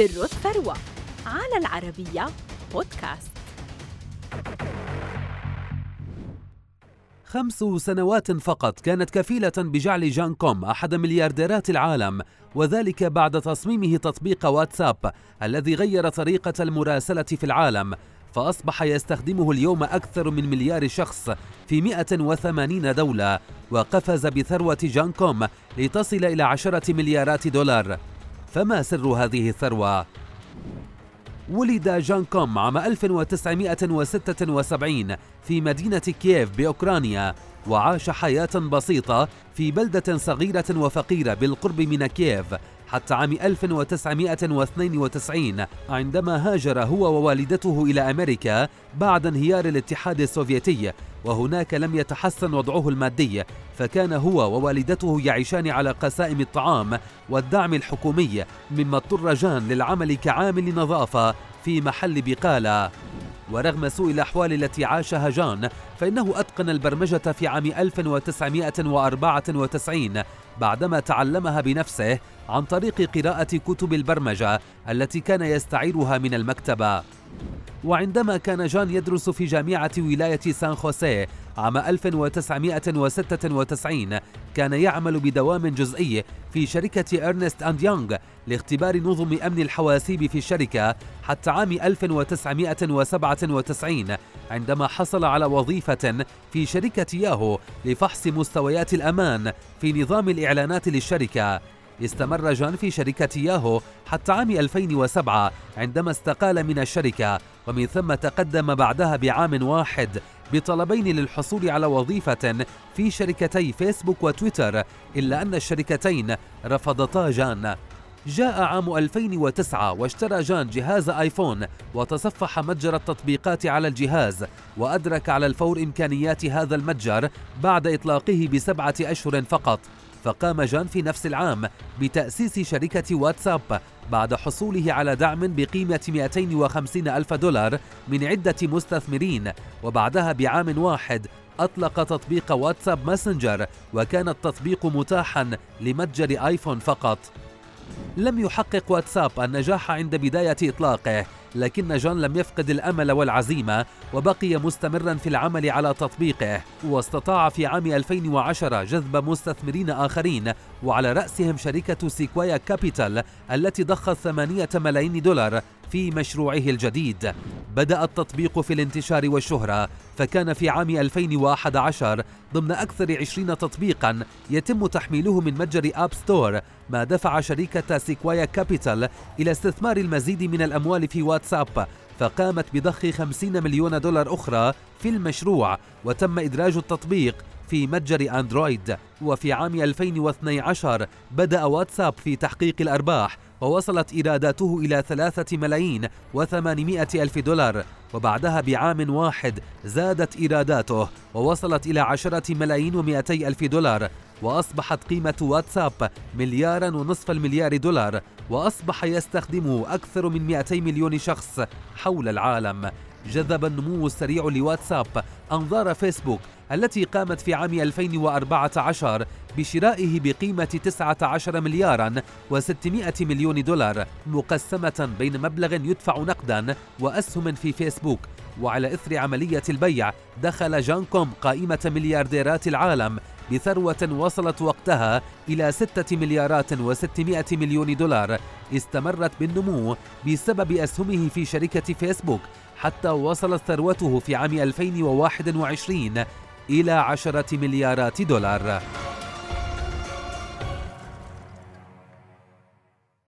سر الثروة على العربية بودكاست. خمس سنوات فقط كانت كفيلة بجعل جان كوم أحد مليارديرات العالم وذلك بعد تصميمه تطبيق واتساب الذي غير طريقة المراسلة في العالم فأصبح يستخدمه اليوم أكثر من مليار شخص في 180 دولة وقفز بثروة جان كوم لتصل إلى عشرة مليارات دولار. فما سر هذه الثروة؟ ولد جان كوم عام 1976 في مدينة كييف بأوكرانيا وعاش حياة بسيطة في بلدة صغيرة وفقيرة بالقرب من كييف حتى عام 1992 عندما هاجر هو ووالدته إلى أمريكا بعد انهيار الاتحاد السوفيتي وهناك لم يتحسن وضعه المادي فكان هو ووالدته يعيشان على قسائم الطعام والدعم الحكومي مما اضطر جان للعمل كعامل نظافة في محل بقالة. ورغم سوء الأحوال التي عاشها جان فإنه أتقن البرمجة في عام 1994 بعدما تعلمها بنفسه عن طريق قراءة كتب البرمجة التي كان يستعيرها من المكتبة. وعندما كان جان يدرس في جامعة ولاية سان خوسيه عام 1996 كان يعمل بدوام جزئي في شركة إرنست أند يونغ لاختبار نظم أمن الحواسيب في الشركة حتى عام 1997 عندما حصل على وظيفة في شركة ياهو لفحص مستويات الأمان في نظام الإعلانات للشركة. استمر جان في شركة ياهو حتى عام 2007 عندما استقال من الشركة ومن ثم تقدم بعدها بعام واحد بطلبين للحصول على وظيفة في شركتي فيسبوك وتويتر إلا أن الشركتين رفضتا جان. جاء عام 2009 واشترى جان جهاز آيفون وتصفح متجر التطبيقات على الجهاز وأدرك على الفور إمكانيات هذا المتجر بعد إطلاقه بسبعة أشهر فقط. فقام جان في نفس العام بتأسيس شركة واتساب بعد حصوله على دعم بقيمة 250 ألف دولار من عدة مستثمرين وبعدها بعام واحد أطلق تطبيق واتساب ماسنجر وكان التطبيق متاحا لمتجر آيفون فقط. لم يحقق واتساب النجاح عند بداية إطلاقه لكن جان لم يفقد الأمل والعزيمة وبقي مستمرا في العمل على تطبيقه واستطاع في عام 2010 جذب مستثمرين آخرين وعلى رأسهم شركة سيكوايا كابيتال التي ضخت 8 ملايين دولار في مشروعه الجديد. بدأ التطبيق في الانتشار والشهرة فكان في عام 2011 ضمن أكثر 20 تطبيقا يتم تحميله من متجر أب ستور ما دفع شركة سيكوايا كابيتال إلى استثمار المزيد من الأموال في واتساب فقامت بضخ 50 مليون دولار أخرى في المشروع وتم إدراج التطبيق في متجر أندرويد وفي عام 2012 بدأ واتساب في تحقيق الأرباح ووصلت إيراداته إلى ثلاثة ملايين وثمانمائة ألف دولار وبعدها بعام واحد زادت إيراداته ووصلت إلى عشرة ملايين ومائتي ألف دولار وأصبحت قيمة واتساب مليارا ونصف المليار دولار وأصبح يستخدمه أكثر من 200 مليون شخص حول العالم. جذب النمو السريع لواتساب أنظار فيسبوك التي قامت في عام 2014 بشرائه بقيمة 19 مليارا و600 مليون دولار مقسمة بين مبلغ يدفع نقدا وأسهم في فيسبوك. وعلى إثر عملية البيع دخل جانكوم قائمة مليارديرات العالم بثروة وصلت وقتها إلى 6 مليارات و600 مليون دولار استمرت بالنمو بسبب أسهمه في شركة فيسبوك حتى وصلت ثروته في عام 2021 إلى عشرة مليارات دولار.